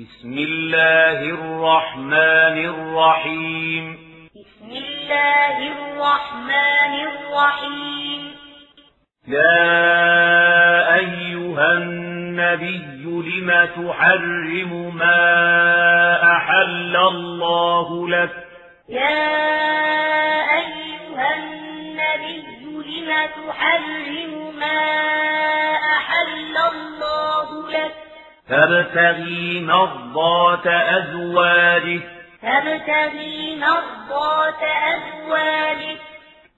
بسم الله الرحمن الرحيم. بسم الله الرحمن الرحيم يا أيها النبي لم تحرم ما أحل الله لك؟ يا أيها النبي لم تحرم ما أحل الله تبتغي مرضات أزواجك تبتغي مرضات أزواجك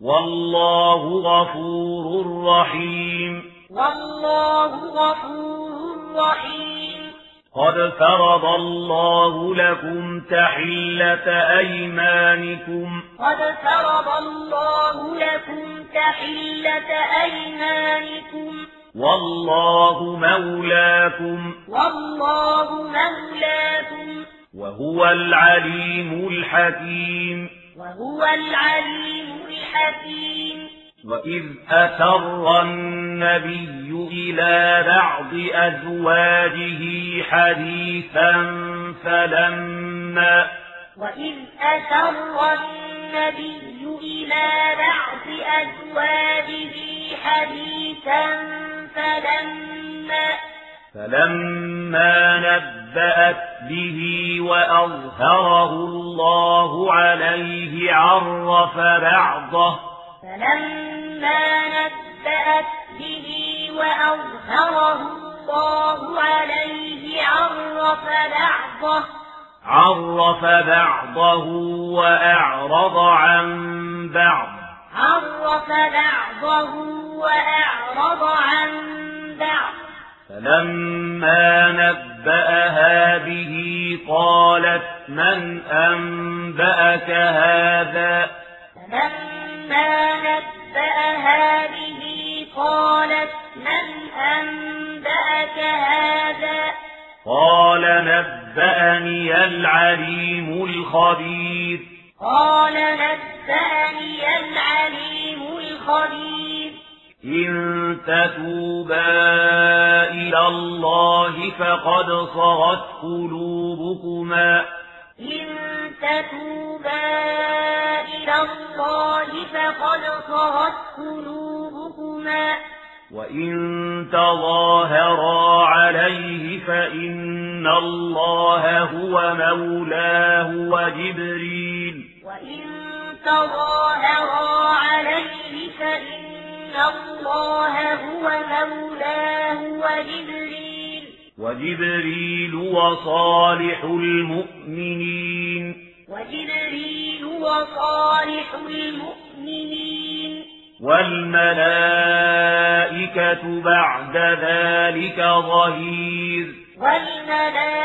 والله غفور رحيم. والله غفور رحيم. قد فرض الله لكم تحلة أيمانكم. قد فرض الله لكم تحلة أيمانكم. والله مولاكم. والله مولاكم. وهو العليم الحكيم. وهو العليم الحكيم. وإذ أسر النبي إلى بعض أزواجه حديثا فلما وإذ أسر النبي إلى بعض أزواجه حديثا فلما فلما نبأت به وأظهره الله عليه عرف بعضه. فلما نبأت به وأظهره الله عليه عرف بعضه. عرف بعضه وأعرض عن بعض. عرف بعضه وأعرض عن بعض. فلما نبأها به قالت من أنبأك هذا؟ فلما نبأها به قالت من أنبأك هذا؟ قال نبأني العليم الخبير. قال نبأني العليم الخبير. إن تتوبا إلى الله فقد صغت قلوبكما. إن تتوبا إلى الله فقد صغت قلوبكما. وإن تظاهرا عليه فإن الله هو مولاه وجبريل تظاهرا عليه فإن الله هو مولاه وجبريل. وجبريل وصالح المؤمنين. وجبريل وصالح المؤمنين. والملائكة بعد ذلك ظهير. والملائكة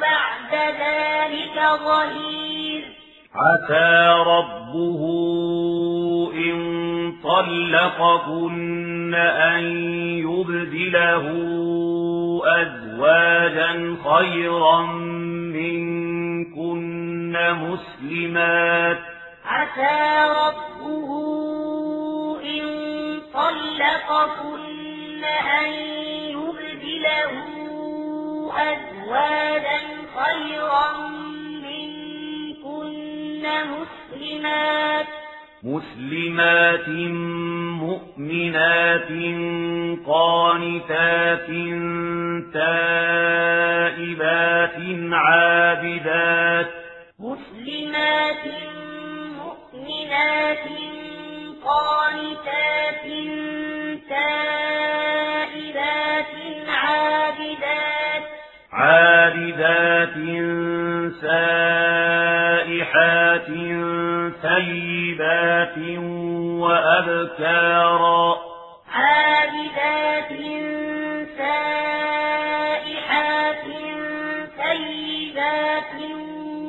بعد ذلك ظهير. عسى ربه إن طلقكن أن يبدله أزواجا خيرا منكن مسلمات عسى ربه إن طلقكن أن يبدله أزواجا خيرا مسلمات. مسلمات مؤمنات قانتات تائبات عابدات. مسلمات مؤمنات قانتات تائبات عابدات. عابدات سائحات ثيبات وأبكارا. عابدات سائحات ثيبات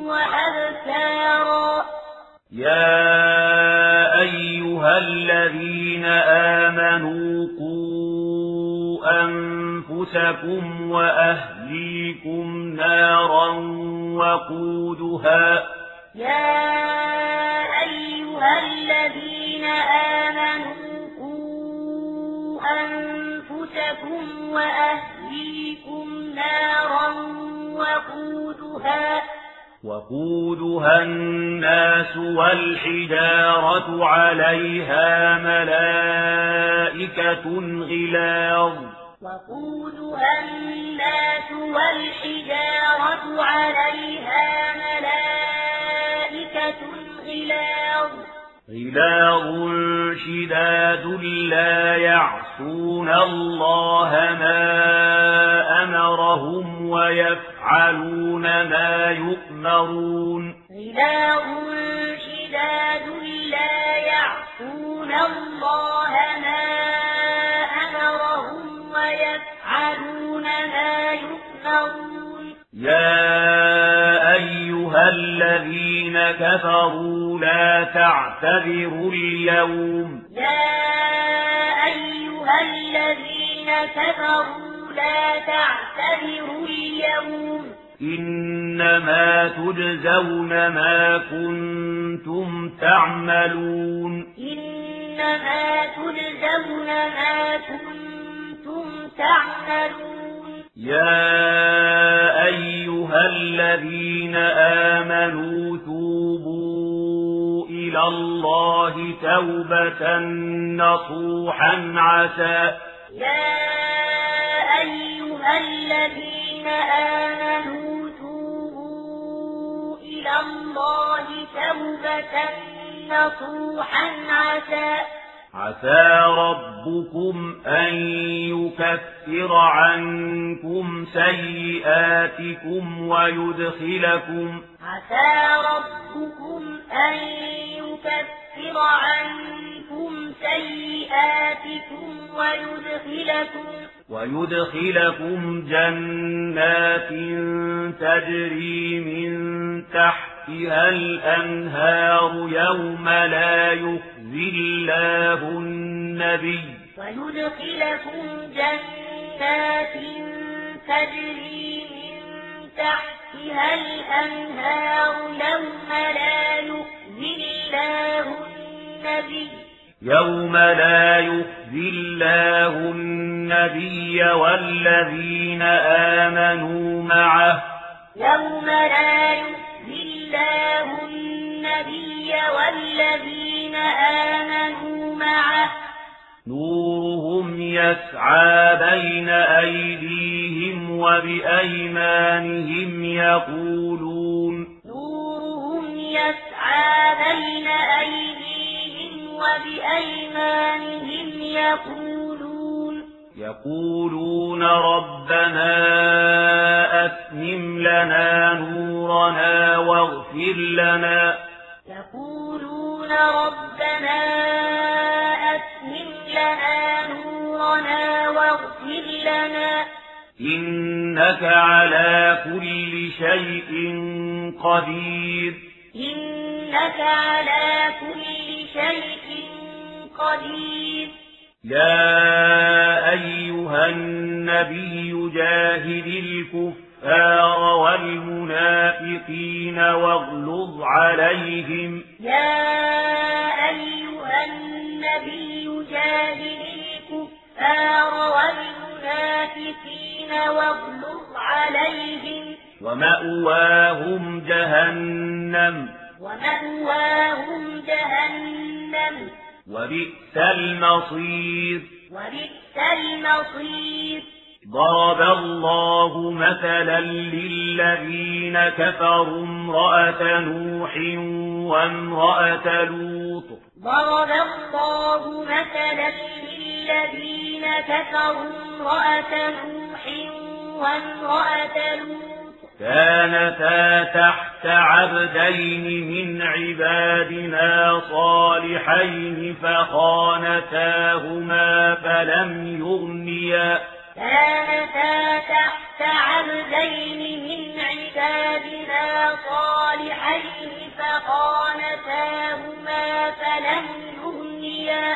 وأبكارا. يا أيها الذين آمنوا قوا أنفسكم وقودها. يا أيها الذين آمنوا قوا أنفسكم وأهليكم نارا وقودها. الناس والحجارة عليها ملائكة غلاظ. وقودها الناس والحجارة عليها غلاظ شداد لا يعصون الله ما أمرهم ويفعلون ما يؤمرون غلاظ شداد لا يعصون الله ما أمرهم ويفعلون ما يؤمرون يا أيها الذين كفروا لا تعتذروا اليوم. يا أيها الذين كفروا لا تعتذروا اليوم. إنما تجزون ما كنتم تعملون. إنما تجزون ما كنتم تعملون. يا أيها الذين آمنوا إلى الله توبة نصوحا عسى. يا أيها الذين آمنوا توبوا إلى الله توبة نصوحا عسى. عسى ربكم أن يكفر عنكم سيئاتكم ويدخلكم عسى ربكم أن يكفر عنكم سيئاتكم ويدخلكم ويدخلكم جنات تجري من تحتها الأنهار يوم لا يخزي الله النبي ويدخلكم جنات تجري من تحتها الأنهار يوم لا يخزي الله النبي يوم لا يخزي الله النبي والذين آمنوا معه يوم لا يخزي الله النبي والذين آمنوا معه. نورهم يسعى بين أيديهم وبأيمانهم يقولون. نورهم يسعى بين أيديهم وبأيمانهم يقولون. يقولون ربنا أتمم لنا نورنا واغفر لنا. يقولون ربنا أتمم لنا نورنا واغفر لنا. إنك على كل شيء قدير. إنك على كل شيء قدير. يا أيها النبي جاهد الكفار والمنافقين واغلظ عليهم. يا أيها النبي جاهد الكفار والمنافقين واغلظ عليهم. ومأواهم جهنم. ومأواهم جهنم. وبئس المصير. وبئس المصير. ضرب الله مثلا للذين كفروا امرأة نوح وامرأة لوط. ضرب الله مثلا للذين كفروا امرأة نوح وامرأة لوط. كانتا تحت عبدين من عبادنا صالحين فخانتاهما فلم يغنيا. كانتا تحت عبدين من عبادنا صالحين فخانتاهما فلم يغنيا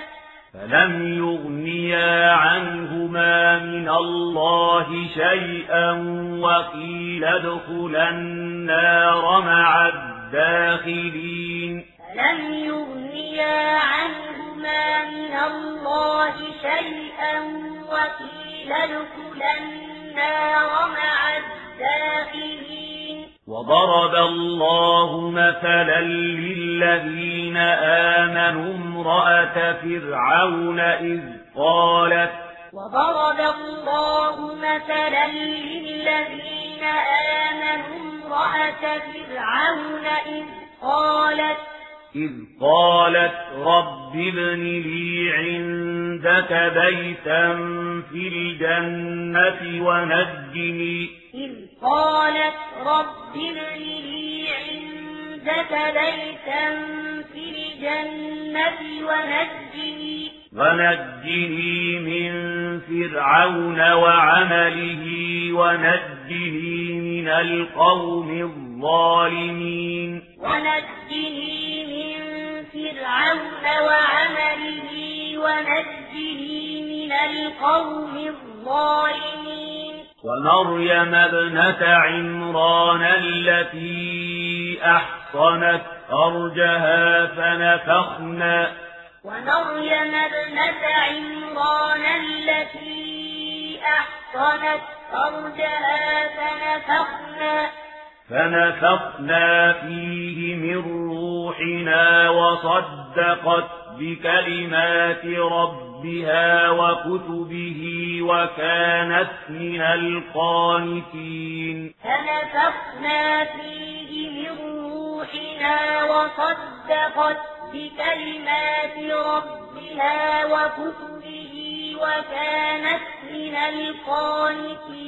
فلم يغنيا عنهما من الله شيئا وقيل ادخلا النار مع الداخلين. فلم يغنيا عنهما من الله شيئا وقيل ادخلا النار مع الداخلين. وضرب الله مثلا للذين آمنوا امرأة فرعون إذ قالت وضرب الله مثلا للذين آمنوا امرأة فرعون إذ قالت إذ قالت رب ابن لي عندك بيتا في الجنة ونجني. إذ قالت رب ابن لي عندك بيتا في الجنة ونجني. ونجني من فرعون وعمله ونجني من القوم الظالمين ونجني من فرعون وعمله ونجني من القوم الظالمين ومريم ابنة عمران التي أحصنت أرجها فنفخنا ومريم ابنة عمران التي أحصنت فرجها فنفخنا فنفخنا فيه من روحنا وصدقت بكلمات ربها وكتبه وكانت من القانتين. فنفخنا فيه من روحنا وصدقت بكلمات ربها وكتبه وكانت من القانتين.